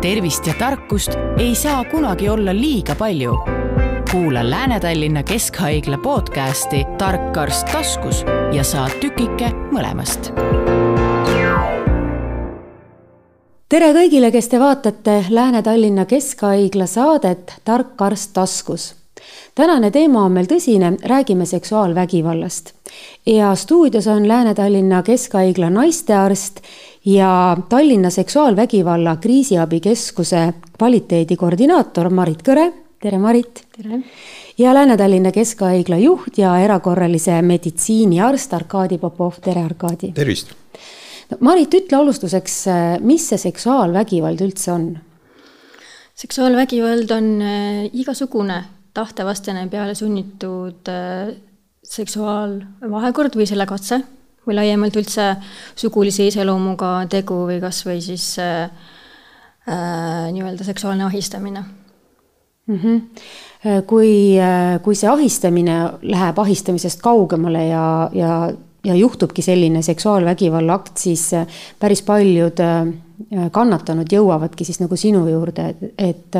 tervist ja tarkust ei saa kunagi olla liiga palju. kuula Lääne-Tallinna Keskhaigla podcasti Tark arst taskus ja saa tükike mõlemast. tere kõigile, kes te vaatate Lääne-Tallinna Keskhaigla saadet Tark arst taskus tänane teema on meil tõsine, räägime seksuaalvägivallast. ja stuudios on Lääne-Tallinna Keskhaigla naistearst ja Tallinna Seksuaalvägivalla Kriisiabikeskuse kvaliteedikoordinaator Marit Kõre. tere, Marit. tere. ja Lääne-Tallinna Keskhaigla juht ja erakorralise meditsiini arst Arkadi Popov. tere, Arkadi. tervist. no Marit, ütle alustuseks, mis see seksuaalvägivald üldse on? seksuaalvägivald on äh, igasugune tahtevastane peale sunnitud äh, seksuaalvahekord või selle katse või laiemalt üldse sugulise iseloomuga tegu või kas või siis äh, äh, nii-öelda seksuaalne ahistamine mm. -hmm. kui, äh, kui see ahistamine läheb ahistamisest kaugemale ja, ja, ja juhtubki selline seksuaalvägivalla akt, siis äh, päris paljud äh, kannatanud jõuavadki siis nagu sinu juurde, et,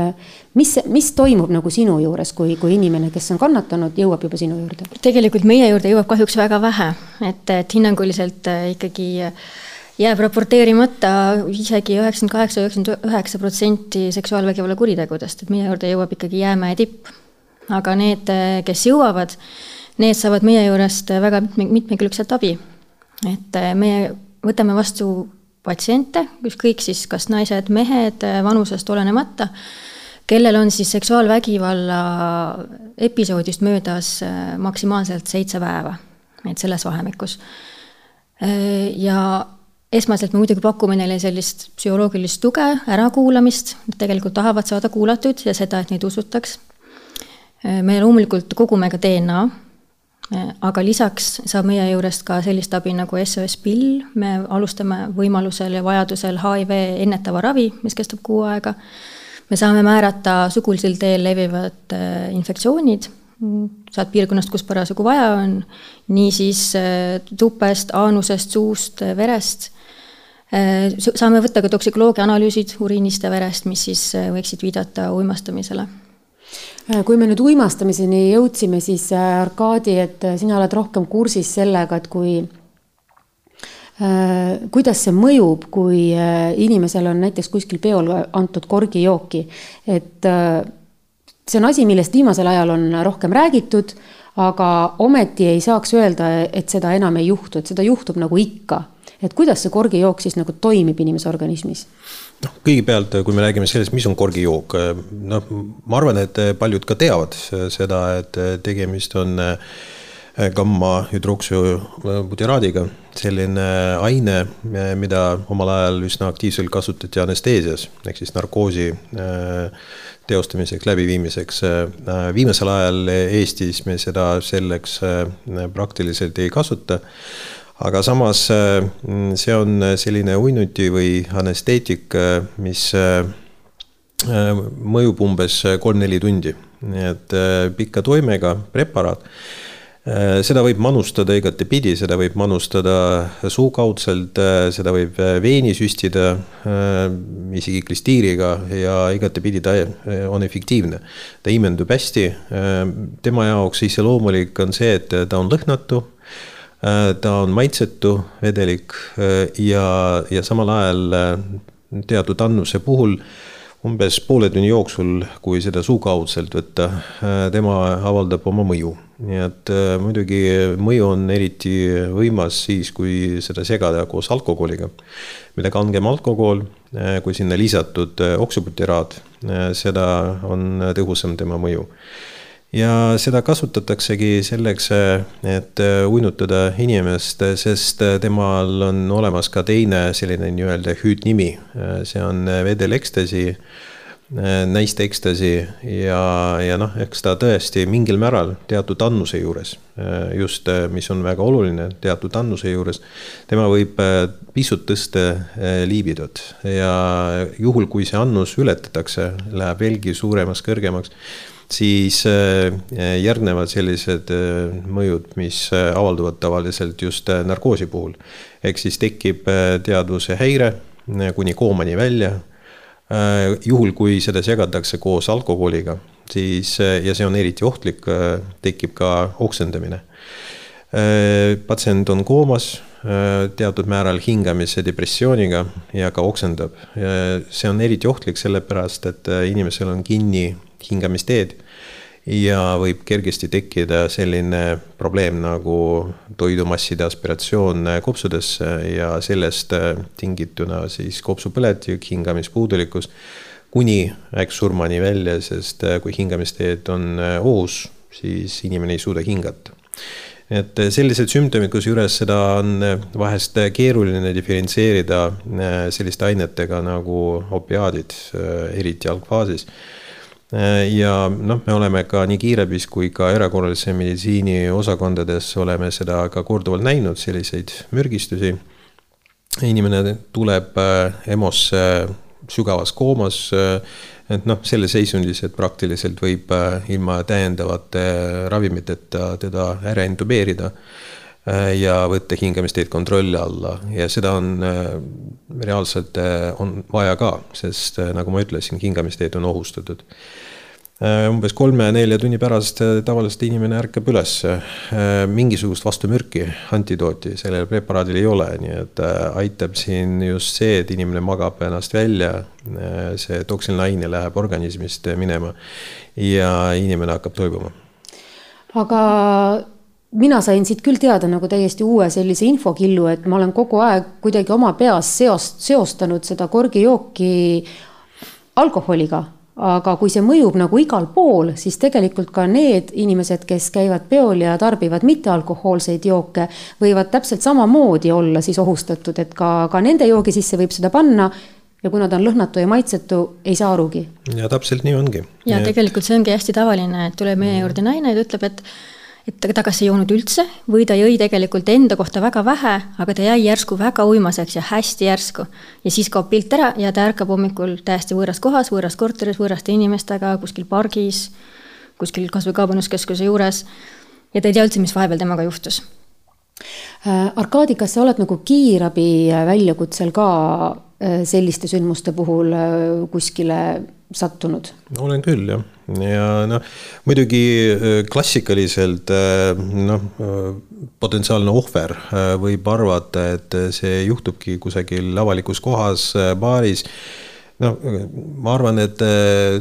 mis, mis toimub nagu sinu juures, kui, kui inimene, kes on kannatanud, jõuab juba sinu juurde? tegelikult meie juurde jõuab kahjuks väga vähe, et, et hinnanguliselt äh, ikkagi jääb raporteerimata isegi üheksakümmend kaheksa, üheksakümmend üheksa protsenti seksuaalvägivalla kuritegudest, et meie juurde jõuab ikkagi jäämäe tipp. aga need, äh, kes jõuavad, need saavad meie juurest väga mitme, mitmekülgset abi. et äh, me võtame vastu patsiente, ükskõik siis kas naised, mehed, vanusest olenemata, kellel on siis seksuaalvägivalla episoodist möödas äh, maksimaalselt seitse päeva, et selles vahemikus. Ja esmaselt me muidugi pakume neile sellist psühholoogilist tuge, ärakuulamist, nad tegelikult tahavad saada kuulatud ja seda, et neid usutaks. Me loomulikult kogume ka DNA aga lisaks saab meie juurest ka sellist abi nagu SOS pill, me alustame võimalusel ja vajadusel HIV ennetava ravi, mis kestab kuu aega. me saame määrata sugulisel teel levivad äh, infektsioonid, saad piirkonnast, kus parasjagu vaja on, niisiis äh, tupest, aanusest, suust, verest. Äh, saame võtta ka toksikoloogia analüüsid uriinist ja verest, mis siis võiksid viidata uimastamisele kui me nüüd uimastamiseni jõudsime, siis äh, Arkadi, et äh, sina oled rohkem kursis sellega, et kui äh,, kuidas see mõjub, kui äh, inimesele on näiteks kuskil peol antud korgijooki, et äh, see on asi, millest viimasel ajal on rohkem räägitud, aga ometi ei saaks öelda, et seda enam ei juhtu, et seda juhtub nagu ikka. Et kuidas see korgijook siis nagu toimib inimese organismis? noh, kõigepealt, kui me räägime sellest, mis on korgijook, noh, ma arvan, et paljud ka teavad seda, et tegemist on gamma hüdroksübutiraadiga, selline aine, mida omal ajal üsna aktiivselt kasutati anesteesias ehk siis narkoosi teostamiseks, läbiviimiseks. viimasel ajal Eestis me seda selleks praktiliselt ei kasuta aga samas äh, see on selline uinuti või anesteetik, äh, mis äh, mõjub umbes kolm-neli tundi, nii et pika toimega preparaat. seda võib manustada igatepidi, seda võib manustada suukaudselt, seda võib veeni süstida, isegi klistiiriga ja igatepidi ta on efektiivne. ta imendub hästi, tema jaoks iseloomulik on see, et ta on lõhnatu Äh, ta on maitsetu vedelik äh, ja, ja samal ajal äh, teatud annuse puhul umbes poole tunni jooksul, kui seda suukaudselt võtta, tema avaldab oma mõju. nii et muidugi mõju on eriti võimas siis, kui seda segada koos alkoholiga. mida kangem alkohol, kui sinna lisatud oksübutiraad, seda on tõhusam tema mõju ja seda kasutataksegi selleks, et uinutada inimest, sest temal on olemas ka teine selline nii-öelda hüüdnimi, see on vedelekstasi, näiste ekstasi ja, ja noh, eks ta tõesti mingil määral teatud annuse juures, just mis on väga oluline, teatud annuse juures, tema võib pisut tõsta liibidot ja juhul, kui see annus ületatakse, läheb veelgi suuremaks, kõrgemaks siis äh, järgnevad sellised äh, mõjud, mis avalduvad tavaliselt just narkoosi puhul. ehk siis tekib teadvuse häire kuni koomani välja. juhul, kui seda segatakse koos alkoholiga, siis ja see on eriti ohtlik, tekib ka oksendamine. patsient on koomas teatud määral hingamise depressiooniga ja ka oksendab. see on eriti ohtlik sellepärast, et inimesel on kinni hingamisteed. Ja võib kergesti tekkida selline probleem nagu toidumasside aspiratsioon kopsudesse ja sellest tingituna siis kopsupõletik, hingamispuudulikkus kuni äkksurmani välja, sest kui hingamisteed on ohus, siis inimene ei suuda hingata. Et sellised sümptomid, kusjuures seda on vahest keeruline diferentseerida selliste ainetega nagu opiaadid, eriti algfaasis Äh, ja noh, me oleme ka nii kiirabis kui ka erakorralise meditsiini osakondades oleme seda ka korduvalt näinud, selliseid mürgistusi. inimene tuleb äh, EMO-sse sügavas koomas, äh, et noh, selles seisundis, et praktiliselt võib ilma täiendavate ravimiteta teda ära intubeerida ja võtta hingamisteed kontrolli alla ja seda on reaalselt on vaja ka, sest nagu ma ütlesin, hingamisteed on ohustatud Äh, umbes kolme-nelja tunni pärast äh, tavaliselt inimene ärkab üles. Äh, mingisugust vastumürki, antidooti sellel preparaadil ei ole, nii et aitab siin just see, et inimene magab ennast välja. see toksiline aine läheb organismist minema ja inimene hakkab toibuma. aga mina sain siit küll teada nagu täiesti uue sellise infokillu, et ma olen kogu aeg kuidagi oma peas seost, seostanud seda korgijooki alkoholiga aga kui see mõjub nagu igal pool, siis tegelikult ka need inimesed, kes käivad peol ja tarbivad mittealkohoolseid jooke, võivad täpselt samamoodi olla siis ohustatud, et ka, ka nende joogi sisse võib seda panna ja kuna ta on lõhnatu ja maitsetu, ei saa arugi. ja täpselt nii ongi. ja tegelikult see ongi hästi tavaline, et tuleb meie juurde naine ja ütleb, et et ta kas ei joonud üldse või ta jõi tegelikult enda kohta väga vähe, aga ta jäi järsku väga uimaseks ja hästi järsku. ja siis kaob pilt ära ja ta ärkab hommikul täiesti võõras kohas, võõras korteris, võõraste inimestega, kuskil pargis, kuskil kas või kaubanduskeskuse juures. ja ta ei tea üldse, mis vahepeal temaga juhtus. Äh, Arkadi, kas sa oled nagu kiirabi väljakutsel ka äh, selliste sündmuste puhul äh, kuskile sattunud? olen küll jah, ja noh, muidugi äh, klassikaliselt äh, noh, äh, potentsiaalne ohver võib arvata, et see juhtubki kusagil avalikus kohas, baaris no ma arvan, et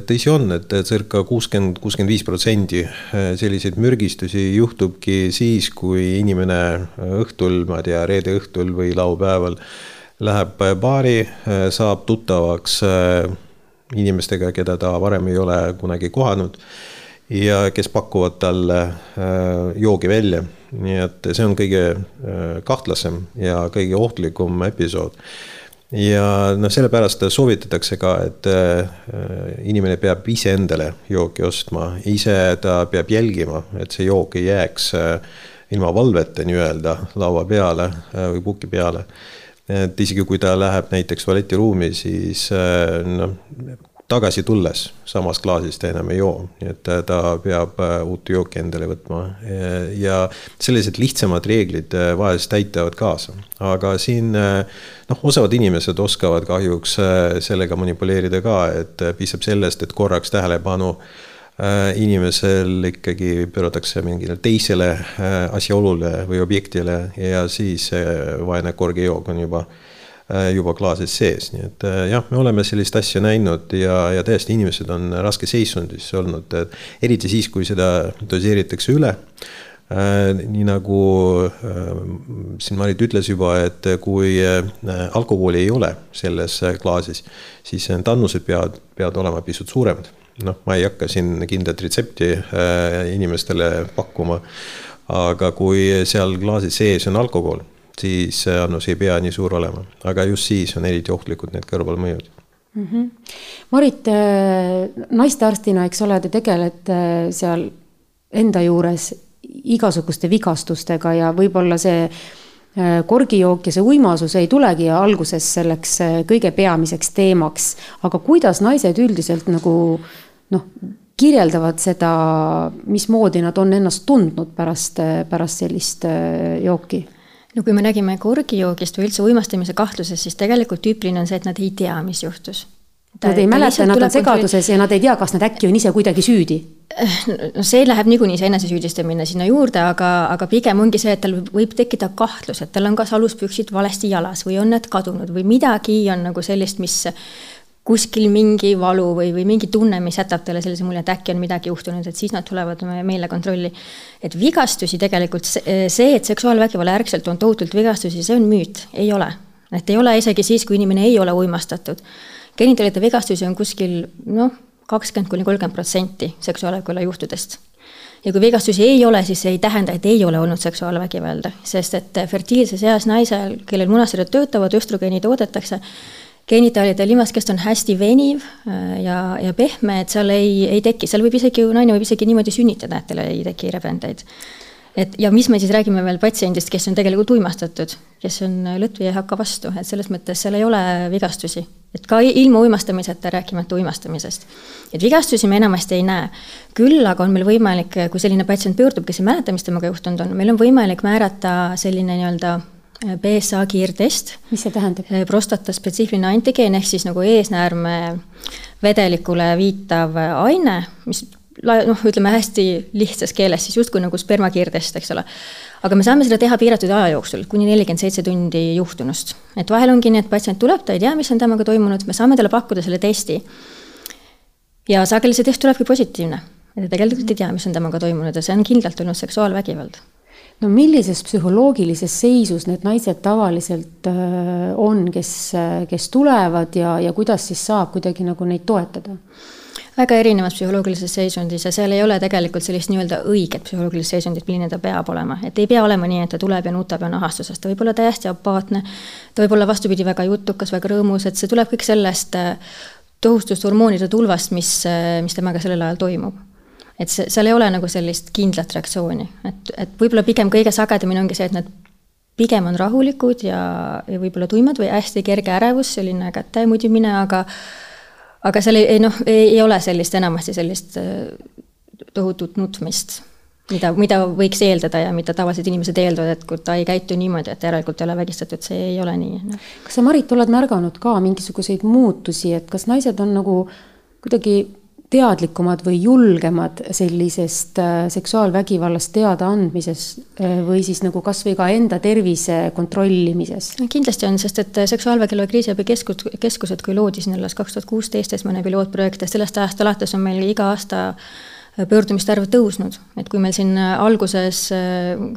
tõsi on, et circa kuuskümmend, kuuskümmend viis protsenti selliseid mürgistusi juhtubki siis, kui inimene õhtul, ma ei tea, reede õhtul või laupäeval läheb baari, saab tuttavaks inimestega, keda ta varem ei ole kunagi kohanud ja kes pakuvad talle äh, joogi välja. nii et see on kõige äh, kahtlasem ja kõige ohtlikum episood. ja noh, sellepärast soovitatakse ka, et äh, inimene peab iseendale jooki ostma, ise ta peab jälgima, et see jook ei jääks ilma valveta nii-öelda laua peale või puki peale et isegi kui ta läheb näiteks tualetiruumi, siis äh, noh, tagasi tulles samast klaasist ta enam ei joo, nii et ta peab äh, uut jooki endale võtma. ja sellised lihtsamad reeglid äh, vahest aitavad kaasa, aga siin noh, osavad inimesed oskavad kahjuks sellega manipuleerida ka, et piisab sellest, et korraks tähelepanu äh, Äh, inimesel ikkagi pööratakse mingile teisele äh, asjaolule või objektile ja siis vaene korgijook on juba, äh, juba klaasis sees, nii et jah, me oleme sellist asja näinud ja, ja tõesti, inimesed on raskes seisundis olnud, eriti siis, kui seda doseeritakse üle. Nii nagu siin Marit ütles juba, et kui alkoholi ei ole selles klaasis, siis need annused peavad, peavad olema pisut suuremad noh, ma ei hakka siin kindlat retsepti äh, inimestele pakkuma. aga kui seal klaasi sees on alkohol, siis annus ei pea nii suur olema, aga just siis on eriti ohtlikud need kõrvalmõjud mm. -hmm. Marit, äh, naistearstina, eks ole, te tegelete äh, seal enda juures igasuguste vigastustega ja võib-olla see Äh, korgijook ja see uimasus ei tulegi alguses selleks äh, kõige peamiseks teemaks, aga kuidas naised üldiselt nagu noh, kirjeldavad seda, mismoodi nad on ennast tundnud pärast, pärast sellist jooki? no kui me räägime korgijoogist või üldse uimastamise kahtlusest, siis tegelikult tüüpiline on see, et nad ei tea, mis juhtus Nad ei mäleta, nad on segaduses ja nad ei tea, kas nad äkki on ise kuidagi süüdi. no see läheb niikuinii see enesesüüdistamine sinna juurde, aga, aga pigem ongi see, et tal võib tekkida kahtlus, et tal on kas aluspüksid valesti jalas või on need kadunud või midagi on nagu sellist, mis kuskil mingi valu või, või mingi tunne, mis jätab talle sellise mulje, et äkki on midagi juhtunud, et siis nad tulevad meile kontrolli. et vigastusi tegelikult, see, et seksuaalvägivalla järgselt on tohutult vigastusi, see on müüt, ei ole. et ei ole isegi siis, kui inimene ei ole uimastatud genitaalide vigastusi on kuskil noh, kakskümmend kuni kolmkümmend protsenti seksuaalvägivalla juhtudest. ja kui vigastusi ei ole, siis see ei tähenda, et ei ole olnud seksuaalvägivalda, sest et fertiilses eas naisel, kellel munasarjad töötavad, östrogeeni toodetakse, genitaalide limaskest on hästi veniv äh, ja, ja pehme, et seal ei, ei teki, seal võib isegi, naine võib isegi niimoodi sünnitada, et tal ei teki rebendeid et ja mis me siis räägime veel patsiendist, kes on tegelikult uimastatud, kes on lõtvi ei hakka vastu, et selles mõttes seal ei ole vigastusi. et ka ilma uimastamiseta, rääkimata uimastamisest. et vigastusi me enamasti ei näe. küll aga on meil võimalik, kui selline patsient pöördub, kes ei mäleta, mis temaga juhtunud on, meil on võimalik määrata selline nii-öelda BSA kiirtest. mis see tähendab? prostata spetsiifiline antigeen ehk siis nagu eesnäärme vedelikule viitav aine, mis noh, ütleme hästi lihtsas keeles siis justkui nagu spermakiirdest, eks ole. aga me saame seda teha piiratud aja jooksul, kuni nelikümmend seitse tundi juhtunust. et vahel ongi nii, et patsient tuleb, ta ei tea, mis on temaga toimunud, me saame talle pakkuda selle testi. ja sageli see test tulebki positiivne, et ta tegelikult ei tea, mis on temaga toimunud ja see on kindlalt olnud seksuaalvägivald no millises psühholoogilises seisus need naised tavaliselt äh, on, kes, kes tulevad ja, ja kuidas siis saab kuidagi nagu neid toetada? väga erinevas psühholoogilises seisundis ja seal ei ole tegelikult sellist nii-öelda õiget psühholoogilist seisundit, milline ta peab olema, et ei pea olema nii, et ta tuleb ja nutab ja on ahastuses, ta võib olla täiesti apaatne, ta võib olla vastupidi, väga jutukas, väga rõõmus, et see tuleb kõik sellest äh, tohustushormoonide tulvast, mis, äh, mis temaga sellel ajal toimub et see, seal ei ole nagu sellist kindlat reaktsiooni, et, et võib-olla pigem kõige sagedamini ongi see, et nad pigem on rahulikud ja, ja võib-olla tuimad või hästi kerge ärevus, selline käte mudimine, aga aga seal ei, ei noh, ei ole sellist enamasti sellist äh, tohutut nutmist, mida, mida võiks eeldada ja mida tavalised inimesed eeldavad, et kui ta ei käitu niimoodi, et järelikult ei ole vägistatud, see ei ole nii no.. kas sa, Marit, oled märganud ka mingisuguseid muutusi, et kas naised on nagu kuidagi teadlikumad või julgemad sellisest äh, seksuaalvägivallast teadaandmises äh, või siis nagu kasvõi ka enda tervise kontrollimises? kindlasti on, sest et seksuaalvägivalla kriisiabikeskus, keskused, kui loodi siin alles kaks tuhat kuusteist esmane pilootprojekt ja sellest ajast alates on meil iga aasta pöördumiste arv tõusnud, et kui meil siin alguses,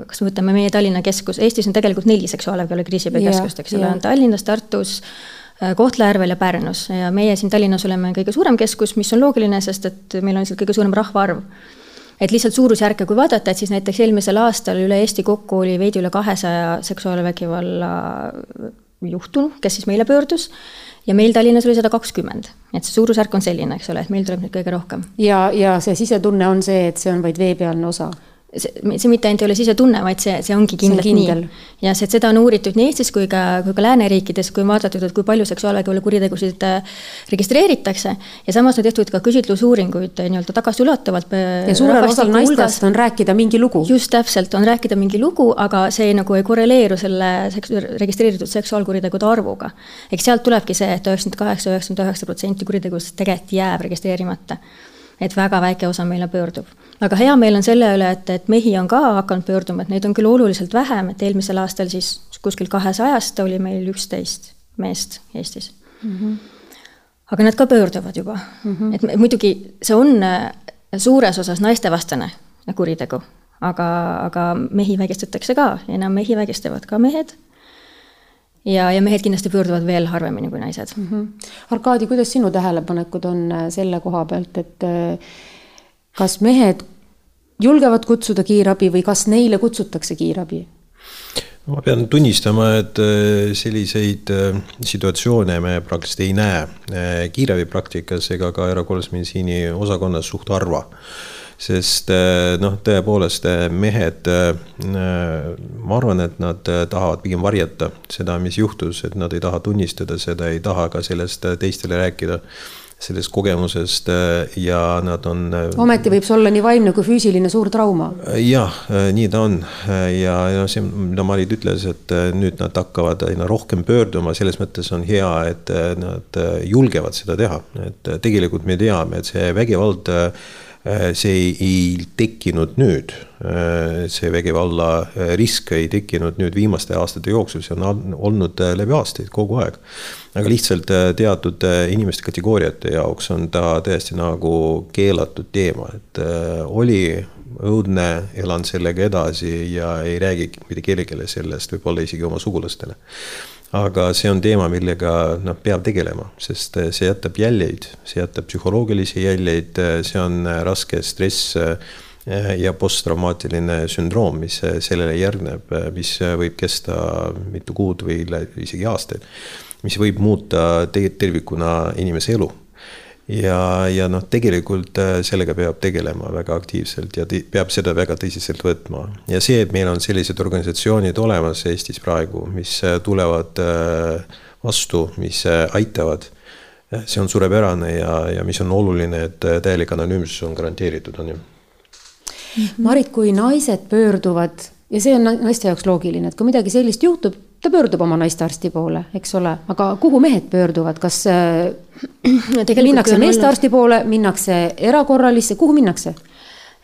kas võtame meie Tallinna keskus, Eestis on tegelikult neli seksuaalvägivalla kriisiabikeskust, eks ole, on Tallinnas, Tartus Äh, Kohtla-Järvel ja Pärnus ja meie siin Tallinnas oleme kõige suurem keskus, mis on loogiline, sest et meil on lihtsalt kõige suurem rahvaarv. et lihtsalt suurusjärke, kui vaadata, et siis näiteks eelmisel aastal üle Eesti kokku oli veidi üle kahesaja seksuaalvägivalla juhtunu, kes siis meile pöördus ja meil Tallinnas oli sada kakskümmend, et see suurusjärk on selline, eks ole, et meil tuleb neid kõige rohkem. ja, ja see sisetunne on see, et see on vaid veepealne osa see, see mitte ainult ei ole sisetunne, vaid see, see ongi kindlalt see on kindel. nii. ja see, seda on uuritud nii Eestis kui ka, kui ka lääneriikides, kui on vaadatud, et kui palju seksuaalvägivalla kuritegusid äh, registreeritakse ja samas on tehtud ka küsitlusuuringuid äh, nii-öelda tagasiulatuvalt. Äh, ja suurel osal naistest on rääkida mingi lugu. just täpselt, on rääkida mingi lugu, aga see nagu ei korreleeru selle seks-, registreeritud seksuaalkuritegude arvuga. eks sealt tulebki see et, et üheksakümmend kaheksa, üheksakümmend üheksa protsenti kuritegudest tegelikult jääb registreerimata et väga väike osa meile pöördub. aga hea meel on selle üle, et, et mehi on ka hakanud pöörduma, et neid on küll oluliselt vähem, et eelmisel aastal siis kuskil kahesajast oli meil üksteist meest Eestis mm. -hmm. aga nad ka pöörduvad juba mm, -hmm. et muidugi see on äh, suures osas naistevastane kuritegu, aga, aga mehi vägistatakse ka, enam mehi vägistavad ka mehed ja, ja mehed kindlasti pöörduvad veel harvemini kui naised mm. -hmm. Arkadi, kuidas sinu tähelepanekud on äh, selle koha pealt, et äh, kas mehed julgevad kutsuda kiirabi või kas neile kutsutakse kiirabi? Ma pean tunnistama, et äh, selliseid situatsioone me praktiliselt ei näe kiirabipraktikas ega ka erakorralise meditsiini osakonnas suht harva sest noh, tõepoolest eh, mehed, eh, ma arvan, et nad tahavad pigem varjata seda, mis juhtus, et nad ei taha tunnistada seda, ei taha ka sellest teistele rääkida. Sellest kogemusest äh, ja nad on. Äh, ometi võib see olla nii vaimne kui füüsiline suur trauma. jah, nii ta on ja, ja see, mida Marit ütles, et nüüd nad hakkavad aina rohkem pöörduma, selles mõttes on hea, et nad julgevad seda teha, et tegelikult me teame, et see vägivald see ei, tekkinud nüüd, see vägivalla risk ei tekkinud nüüd viimaste aastate jooksul, see on olnud läbi aastaid kogu aeg aga lihtsalt äh, teatud äh, inimeste kategooriate jaoks on ta täiesti nagu keelatud teema, et äh, oli õudne, elan sellega edasi ja ei räägi mitte kellelegi sellest, võib-olla isegi oma sugulastele. Aga see on teema, millega noh, peab tegelema, sest see jätab jäljeid, see jätab psühholoogilisi jäljeid, see on raske stress ja posttraumaatiline sündroom, mis sellele järgneb, mis võib kesta mitu kuud või isegi aastaid mis võib muuta tervikuna inimese elu. Ja, ja noh, tegelikult äh, sellega peab tegelema väga aktiivselt ja peab seda väga tõsiselt võtma. ja see, et meil on sellised organisatsioonid olemas Eestis praegu, mis äh, tulevad äh, vastu, mis aitavad, see on suurepärane ja, ja mis on oluline, et täielik anonüümsus on garanteeritud, on ju. Marit, kui naised pöörduvad ja see on naiste jaoks loogiline, et kui midagi sellist juhtub, ta pöördub oma naistearsti poole, eks ole, aga kuhu mehed pöörduvad, kas no, minnakse meestearsti poole, minnakse erakorralisse, kuhu minnakse?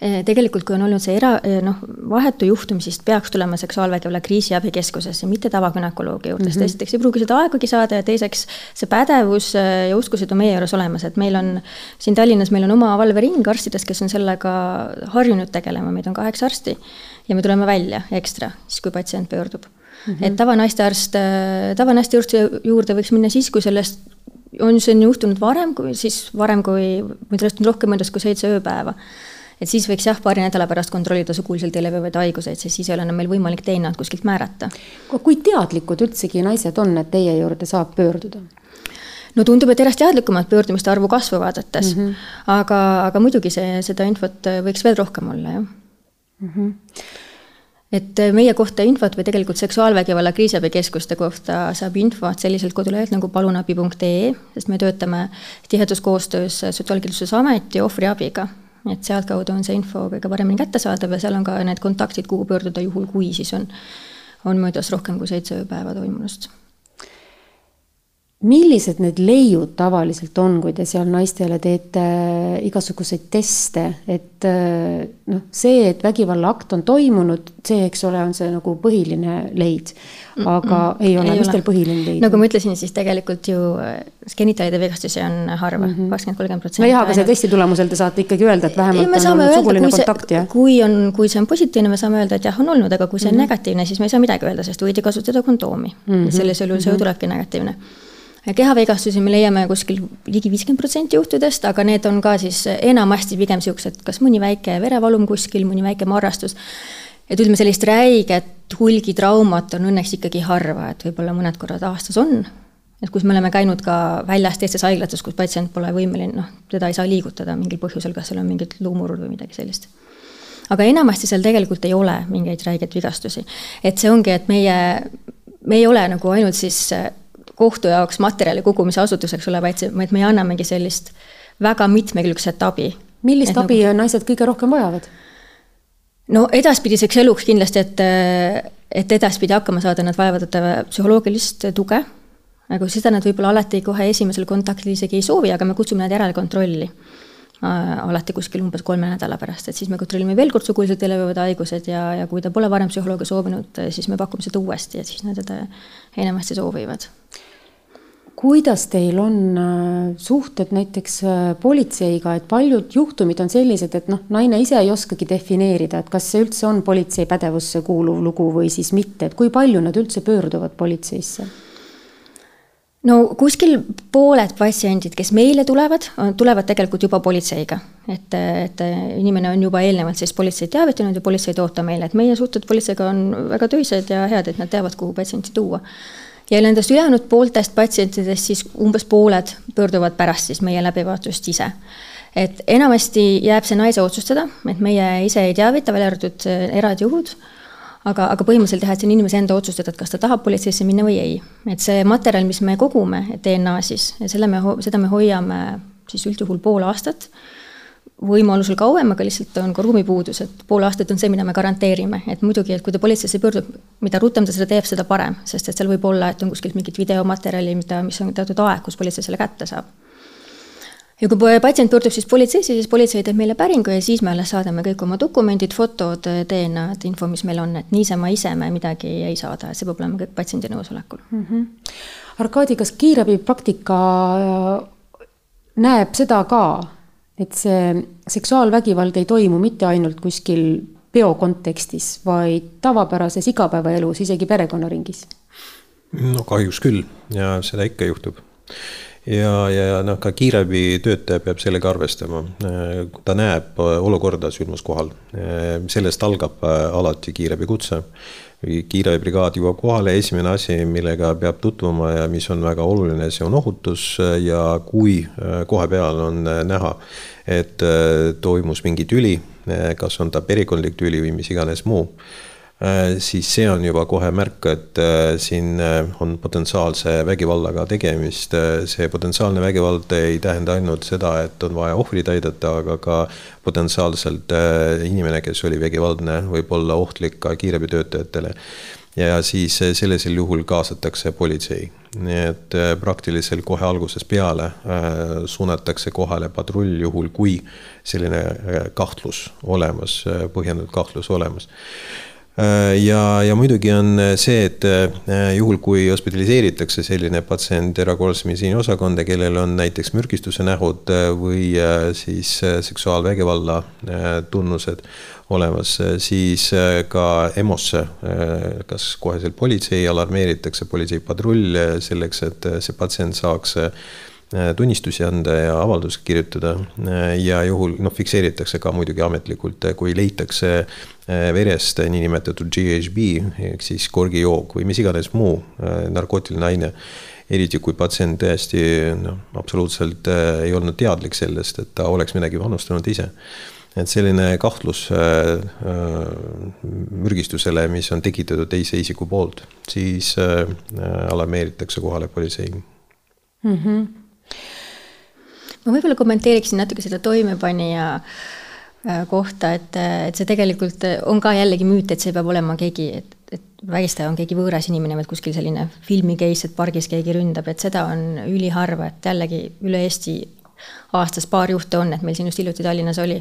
Eh, tegelikult, kui on olnud see era, eh, noh, vahetu juhtum, siis peaks tulema seksuaalvägivalla kriisiabikeskusesse, mitte tavagünekoloogi juurde mm, -hmm. sest mhm. esiteks ei pruugi seda aegagi saada ja teiseks see pädevus ja oskused on meie juures olemas, et meil on siin Tallinnas, meil on oma valvering arstidest, kes on sellega harjunud tegelema, meid on kaheksa arsti ja me tuleme välja ekstra, siis kui patsient pöördub Mm -hmm. et tavanaistearst, äh, tavanaistearsti juurde võiks minna siis, kui sellest on see on juhtunud varem, kui siis varem kui, või sellest on rohkem möödas kui seitse ööpäeva. et siis võiks jah, paari nädala pärast kontrollida suguliselt levivaid haiguseid, sest siis ei ole enam meil võimalik DNA-d kuskilt määrata. kui teadlikud üldsegi naised on, et teie juurde saab pöörduda? no tundub, et järjest teadlikumad pöördumiste arvu kasvu vaadates mm, -hmm. aga, aga muidugi see, seda infot võiks veel rohkem olla, jah mm. -hmm et äh, meie kohta infot või tegelikult seksuaalvägivalla kriisiabikeskuste kohta saab infot selliselt kodulehelt nagu palunabi.ee, sest me töötame tihedas koostöös Sotsiaalkindlustusameti ohvriabiga. et sealtkaudu on see info kõige paremini kättesaadav ja seal on ka need kontaktid, kuhu pöörduda juhul, kui siis on, on möödas rohkem kui seitse ööpäeva toimunust millised need leiud tavaliselt on, kui te seal naistele teete äh, igasuguseid teste, et äh, noh, see, et vägivallaakt on toimunud, see, eks ole, on see nagu põhiline leid. aga mm -mm, ei ole, mis teil põhiline leid? nagu ma ütlesin, siis tegelikult ju äh, genitaalide vigastusi on harva, mhm. kakskümmend, kolmkümmend protsenti. nojah, aga selle testi tulemusel te saate ikkagi öelda, et vähemalt ei, on olnud suguline kontakt, jah? kui on, kui see on positiivne, me saame öelda, et jah, on olnud, aga kui see on mm -hmm. negatiivne, siis me ei saa midagi öelda, sest võidi kasutada kondoomi mm. -hmm. sellisel juhul see ju mhm. tulebki negatiivne kehavigastusi me leiame kuskil ligi viiskümmend protsenti juhtudest, aga need on ka siis enamasti pigem niisugused, kas mõni väike verevalum kuskil, mõni väike marrastus. et ütleme, sellist räiget hulgitraumat on õnneks ikkagi harva, et võib-olla mõned korrad aastas on. et kus me oleme käinud ka väljas teistes haiglates, kus patsient pole võimeline, noh, teda ei saa liigutada mingil põhjusel, kas seal on mingid luumurud või midagi sellist aga enamasti seal tegelikult ei ole mingeid räigeid vigastusi. et see ongi, et meie, me ei ole nagu ainult siis kohtu jaoks materjali kogumise asutuseks ole, vaid see, vaid me annamegi sellist väga mitmekülgset abi. millist et abi nagu... naised kõige rohkem vajavad? no edaspidiseks eluks kindlasti, et, et edaspidi hakkama saada, nad vajavad psühholoogilist tuge. aga seda nad võib-olla alati kohe esimesel kontaktil isegi ei soovi, aga me kutsume nad järelkontrolli äh, alati kuskil umbes kolme nädala pärast, et siis me kontrollime veel kord suguliselt levivad haigused ja, ja kui ta pole varem psühholoogi soovinud, siis me pakume seda uuesti ja siis nad seda enamasti soovivad kuidas teil on äh, suhted näiteks äh, politseiga, et paljud juhtumid on sellised, et noh, naine ise ei oskagi defineerida, et kas see üldse on politsei pädevusse kuuluv lugu või siis mitte, et kui palju nad üldse pöörduvad politseisse? No kuskil pooled patsiendid, kes meile tulevad, tulevad tegelikult juba politseiga. et, et inimene on juba eelnevalt siis politseid teavitanud ja politsei ootab meile, et meie suhted politseiga on väga töised ja head, et nad teavad, kuhu patsienti tuua ja nendest ülejäänud pooltest patsientidest siis umbes pooled pöörduvad pärast siis meie läbivaatust ise. et enamasti jääb see naise otsustada, et meie ise ei teavita, välja arvatud äh, erandjuhud, aga, aga põhimõtteliselt jah, et see on inimese enda otsustada, et kas ta tahab politseisse minna või ei. et see materjal, mis me kogume, DNA siis, selle me, seda me hoiame siis üldjuhul pool aastat võimalusel kauem, aga lihtsalt on ka ruumipuudus, et pool aastat on see, mida me garanteerime, et muidugi, et kui ta politseisse pöördub, mida rutem ta seda teeb, seda parem, sest et seal võib olla, et on kuskilt mingit videomaterjali, mida, mis on teatud aeg, kus politsei selle kätte saab. Ja kui patsient pöördub siis politseisse, siis politsei teeb meile päringu ja siis me alles saadame kõik oma dokumendid, fotod, DNA-d, info, mis meil on, et niisama ise me midagi ei saada, see peab olema kõik patsiendi nõusolekul mm. -hmm. Arkadi, kas kiirabi praktika äh, näeb seda ka, et see seksuaalvägivald ei toimu mitte ainult kuskil peo kontekstis, vaid tavapärases igapäevaelus, isegi perekonnaringis? no kahjuks küll ja seda ikka juhtub. Ja, ja noh, ka kiirabitöötaja peab sellega arvestama. ta näeb olukorda sündmuskohal, sellest algab alati kiirabikutse kiirabibrigaad jõuab kohale, esimene asi, millega peab tutvuma ja mis on väga oluline, see on ohutus. Ja kui äh, koha peal on äh, näha, et äh, toimus mingi tüli, kas on ta perikondlik tüli või mis iganes muu Äh, siis see on juba kohe märk, et äh, siin äh, on potentsiaalse vägivallaga tegemist. see potentsiaalne vägivald ei tähenda ainult seda, et on vaja ohvrit aidata, aga ka potentsiaalselt inimene, kes oli vägivaldne, võib olla ohtlik ka kiirabitöötajatele ja siis sellisel juhul kaasatakse politsei. nii et praktiliselt kohe algusest peale suunatakse kohale patrull, juhul kui selline kahtlus olemas, põhjendatud kahtlus olemas Äh, ja, ja muidugi on äh, see, et äh, juhul, kui hospitaliseeritakse selline patsient erakorralise meditsiini osakonda, kellel on näiteks mürgistuse nähud või siis seksuaalvägivalla tunnused olemas, siis ka EMO-sse, kas koheselt politsei alarmeeritakse, politseipatrull selleks, et see patsient saaks tunnistusi anda ja avalduse kirjutada ja juhul noh, fikseeritakse ka muidugi ametlikult, kui leitakse Äh, verest niinimetatud GHB ehk siis korgijook või mis iganes muu äh, narkootiline aine. eriti kui patsient tõesti noh, absoluutselt äh, ei olnud teadlik sellest, et ta oleks midagi panustanud ise. et selline kahtlus mürgistusele, mis on tekitatud teise isiku poolt, siis alarmeeritakse kohale politsei mm. -hmm. Ma võib-olla kommenteeriksin natuke seda toimepanija äh, Äh, kohta, et, et see tegelikult on ka jällegi müüt, et see peab olema keegi, et, et vägistaja on keegi võõras inimene, vaid kuskil selline filmi case, et pargis keegi ründab, et seda on üliharva, et jällegi üle Eesti aastas paar juhtu on, et meil siin just hiljuti Tallinnas oli.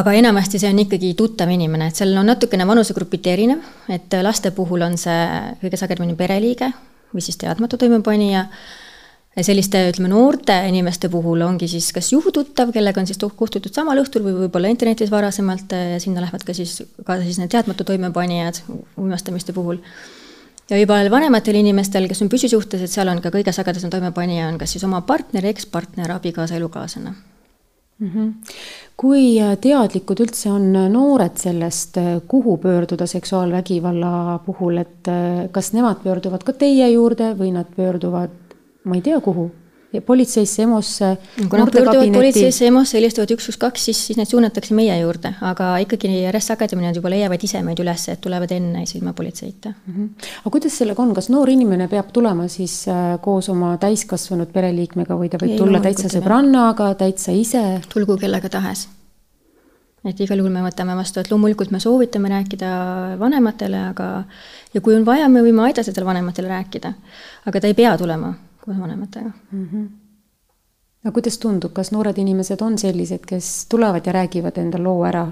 aga enamasti see on ikkagi tuttav inimene, et seal on natukene vanusegrupiti erinev, et laste puhul on see kõige sagedamini pereliige või siis teadmatu toimepanija selliste, ütleme, noorte inimeste puhul ongi siis kas juhututtav, kellega on siis kohtutud samal õhtul või võib-olla internetis varasemalt ja sinna lähevad ka siis, ka siis need teadmatu toimepanijad uimastamiste puhul. ja juba vanematel inimestel, kes on püsisuhtes, et seal on ka kõige sagedasem toimepanija on kas siis oma partner, ekspartner, abikaasa, elukaaslane mm. -hmm. kui teadlikud üldse on noored sellest, kuhu pöörduda seksuaalvägivalla puhul, et kas nemad pöörduvad ka teie juurde või nad pöörduvad ma ei tea, kuhu politseisse, EMO-sse. kui nad pöörduvad politseisse, EMO-sse, helistavad üks, üks, kaks, siis, siis need suunatakse meie juurde, aga ikkagi järjest sagedamini nad juba leiavad ise meid üles, et tulevad enne ilma politseita mm. -hmm. aga kuidas sellega on, kas noor inimene peab tulema siis äh, koos oma täiskasvanud pereliikmega või ta võib ei, tulla täitsa sõbrannaga, täitsa ise? tulgu kellega tahes. et igal juhul me võtame vastu, et loomulikult me soovitame rääkida vanematele, aga ja kui on vaja, me võime aidata tal vanematele rääkida, aga ta ei pea tulema koos vanematega mm. -hmm. no kuidas tundub, kas noored inimesed on sellised, kes tulevad ja räägivad enda loo ära?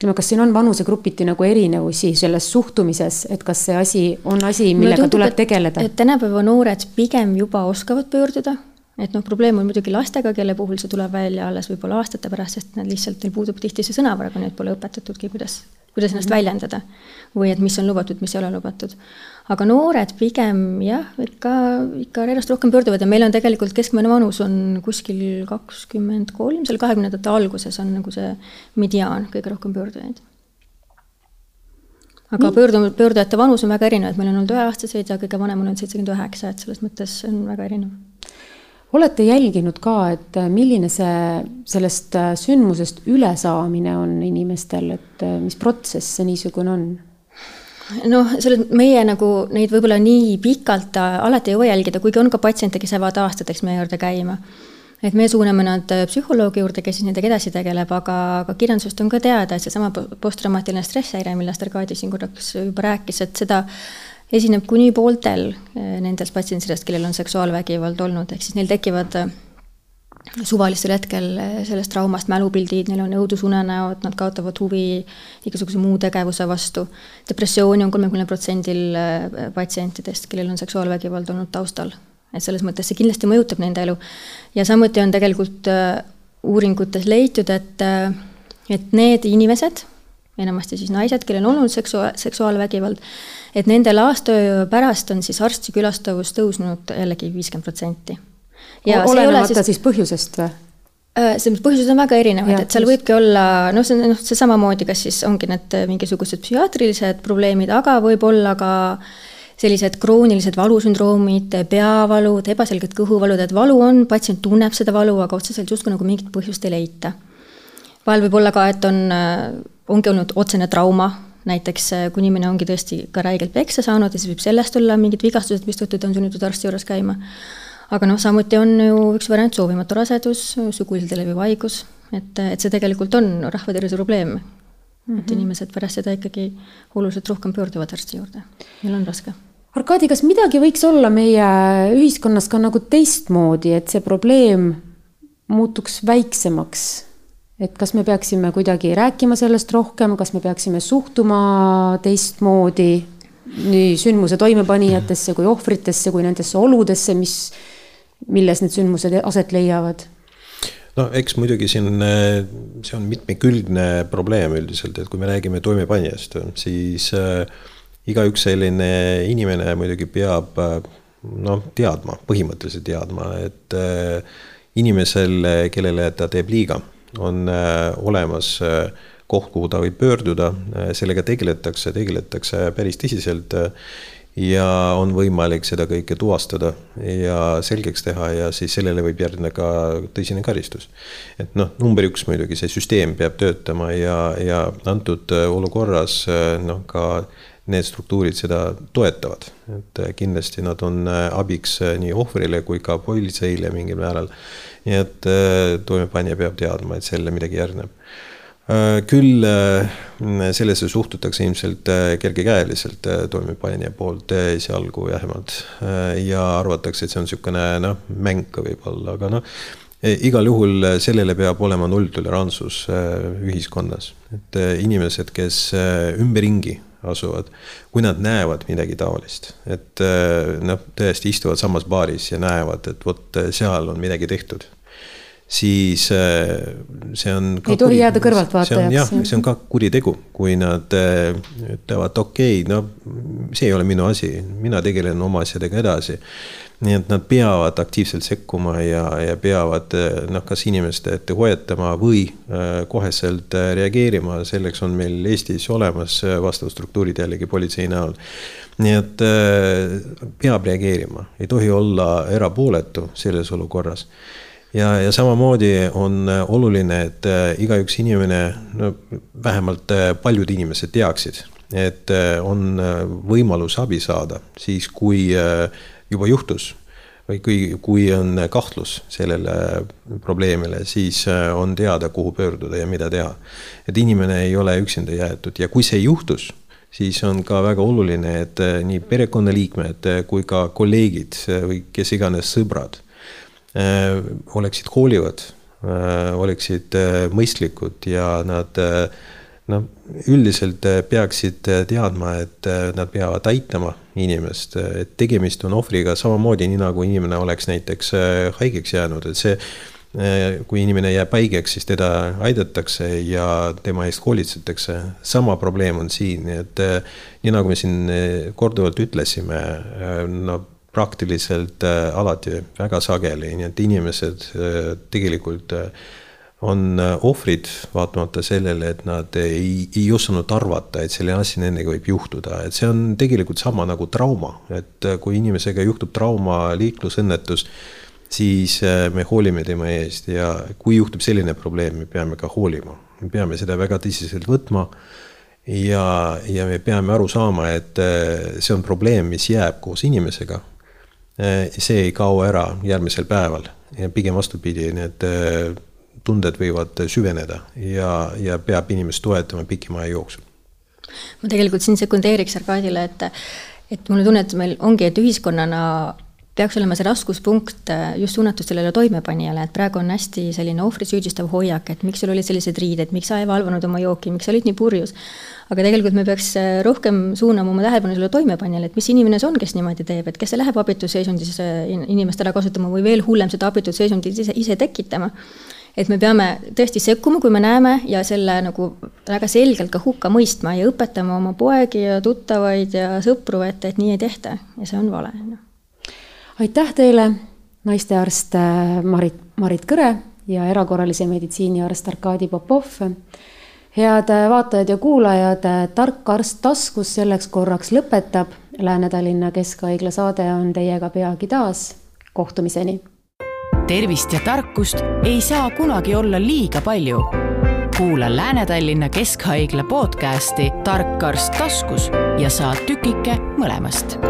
ütleme, kas siin on vanusegrupiti nagu erinevusi selles suhtumises, et kas see asi on asi, millega tundub, tuleb tegeleda? et tänapäeva noored pigem juba oskavad pöörduda, et noh, probleem on muidugi lastega, kelle puhul see tuleb välja alles võib-olla aastate pärast, sest nad lihtsalt, neil puudub tihti see sõnavara, kui neid pole õpetatudki, kuidas, kuidas ennast mm -hmm. väljendada. või et mis on lubatud, mis ei ole lubatud aga noored pigem jah, ikka, ikka järjest rohkem pöörduvad ja meil on tegelikult keskmine vanus on kuskil kakskümmend kolm, seal kahekümnendate alguses on nagu see mediaan kõige rohkem pöördujaid. aga Nii. pöördu-, pöördujate vanus on väga erinev, et meil on olnud üheaastaseid ja kõige vanem on olnud seitsekümmend üheksa, et selles mõttes on väga erinev olete jälginud ka, et milline see sellest sündmusest ülesaamine on inimestel, et mis protsess see niisugune on? Noh, selles meie nagu neid võib-olla nii pikalt alati ei jõua jälgida, kuigi on ka patsiente, kes jäävad aastateks meie juurde käima. Et me suuname nad äh, psühholoogi juurde, kes siis nendega edasi tegeleb, aga, aga kirjandusest on ka teada, et seesama posttraumaatiline stresshäire, millest Arkadi siin korraks juba rääkis, et seda esineb kuni pooltel äh, nendest patsientidest, kellel on seksuaalvägivald olnud, ehk siis neil tekivad suvalisel hetkel sellest traumast mälupildid, neil on õudusunenäod, nad kaotavad huvi igasuguse muu tegevuse vastu. depressiooni on kolmekümnel protsendil patsientidest, kellel on seksuaalvägivald olnud taustal et selles mõttes see kindlasti mõjutab nende elu. ja samuti on tegelikult äh, uuringutes leitud, et, et need inimesed, enamasti siis naised, kellel on olnud seksua-, seksuaalvägivald, et nende laastöö pärast on siis arsti külastavus tõusnud jällegi viiskümmend protsenti. Olenemata siis, siis põhjusest või? Äh, selles põhjused on väga erinevad, et seal võibki olla noh, see noh, see samamoodi, kas siis ongi need mingisugused psühhiaatrilised probleemid, aga võib olla ka äh, sellised kroonilised valusündroomid, peavalud, ebaselged kõhuvalud, et valu on, patsient tunneb seda valu, aga otseselt justkui nagu mingit põhjust ei leita. vahel võib olla ka, et on, ongi olnud otsene trauma, näiteks kui inimene ongi tõesti ka räigelt peksa saanud ja siis võib sellest olla mingid vigastused, mistõttu ta on sunnitud arsti juures käima. Aga noh, samuti on ju üks variant soovimatu rasedus, suguliselt leviv haigus, et, et see tegelikult on rahvatervise probleem mm. -hmm. et mhm. inimesed pärast seda ikkagi oluliselt rohkem pöörduvad arsti juurde, neil on raske Arkadi, kas midagi võiks olla meie ühiskonnas ka nagu teistmoodi, et see probleem muutuks väiksemaks? et kas me peaksime kuidagi rääkima sellest rohkem, kas me peaksime suhtuma teistmoodi nii sündmuse toimepanijatesse kui ohvritesse kui nendesse oludesse, mis, milles need sündmused aset leiavad? no eks muidugi siin, see on mitmekülgne probleem üldiselt, et kui me räägime toimepanijast, siis äh, igaüks selline inimene muidugi peab noh, teadma, põhimõtteliselt teadma, et äh, inimesel, kellele ta teeb liiga, on äh, olemas äh, koht, kuhu ta võib pöörduda, sellega tegeletakse, tegeletakse päris tõsiselt ja on võimalik seda kõike tuvastada ja selgeks teha ja siis sellele võib järgneda ka tõsine karistus. et noh, number üks muidugi, see süsteem peab töötama ja, ja antud olukorras noh, ka need struktuurid seda toetavad, et äh, kindlasti nad on äh, abiks äh, nii ohvrile kui ka politseile mingil määral. nii et toimepanija peab teadma, et sellele midagi järgneb. Küll sellesse suhtutakse ilmselt kergekäeliselt toimepanija poolt esialgu vähemalt ja arvatakse, et see on niisugune noh, mäng ka võib-olla, aga noh igal juhul sellele peab olema nulltolerantsus ühiskonnas, et inimesed, kes ümberringi asuvad, kui nad näevad midagi taolist, et äh, noh, tõesti istuvad samas baaris ja näevad, et vot äh, seal on midagi tehtud, siis äh, see on. ei tohi kuri, jääda kõrvaltvaatajaks. jah, see on ka kuritegu, kui nad ütlevad, okei okay,, no see ei ole minu asi, mina tegelen oma asjadega edasi nii et nad peavad aktiivselt sekkuma ja, ja peavad noh, kas inimeste ette hoiatama või äh, koheselt äh, reageerima, selleks on meil Eestis olemas äh, vastavad struktuurid jällegi politsei näol. nii et peab reageerima, ei tohi olla erapooletu selles olukorras ja, ja samamoodi on oluline, et igaüks inimene, no vähemalt paljud inimesed teaksid, et on võimalus abi saada siis, kui juba juhtus või kui, kui on kahtlus sellele probleemile, siis äh, on teada, kuhu pöörduda ja mida teha. et inimene ei ole üksinda jäetud ja kui see juhtus, siis on ka väga oluline, et äh, nii perekonnaliikmed äh, kui ka kolleegid või kes iganes sõbrad oleksid hoolivad, oleksid mõistlikud ja nad noh, üldiselt äh, peaksid äh, teadma, et äh, nad peavad aitama inimest, et tegemist on ohvriga samamoodi, nii nagu inimene oleks näiteks haigeks jäänud, et see kui inimene jääb haigeks, siis teda aidatakse ja tema eest hoolitsetakse. sama probleem on siin, et nii nagu me siin korduvalt ütlesime, no praktiliselt alati väga sageli, nii et inimesed tegelikult on äh, ohvrid, vaatamata sellele, et nad ei, ei osanud arvata, et selline asi nendega võib juhtuda, et see on tegelikult sama nagu trauma, et äh, kui inimesega juhtub trauma, liiklusõnnetus, siis äh, me hoolime tema eest. Ja kui juhtub selline probleem, me peame ka hoolima, me peame seda väga tõsiselt võtma. Ja, ja me peame aru saama, et see on probleem, mis jääb koos inimesega. See ei kao ära järgmisel päeval ja pigem vastupidi, need tunded võivad süveneda ja, ja peab inimest toetama pikema aja jooksul. ma tegelikult siin sekundeeriks Arkadile, et, et mulle tunne, et meil ongi, et ühiskonnana peaks olema see raskuspunkt äh, just suunatud sellele toimepanijale, et praegu on hästi selline ohvri süüdistav hoiak, et miks sul olid sellised riided, miks sa ei valvanud oma jooki, miks sa olid nii purjus. aga tegelikult me peaks äh, rohkem suunama oma tähelepanu sellele toimepanijale, et mis inimene see on, kes niimoodi teeb, et kes läheb abitus seisundis äh, inimest ära kasutama või veel hullem, seda abitud seisundit ise, ise tekitama et me peame tõesti sekkuma, kui me näeme ja selle nagu väga selgelt ka hukka mõistma ja õpetama oma poegi ja tuttavaid ja sõpru, et, et nii ei tehta ja see on vale. Aitäh teile, naistearst äh, Marit, Marit Kõre ja erakorralise meditsiini arst Arkadi Popov. head äh, vaatajad ja kuulajad, äh, Tark arst taskus selleks korraks lõpetab. Lääne-Tallinna Keskhaigla saade on teiega peagi taas. kohtumiseni tervist ja tarkust ei saa kunagi olla liiga palju. kuula Lääne-Tallinna Keskhaigla podcasti Tark arst taskus ja saad tükike mõlemast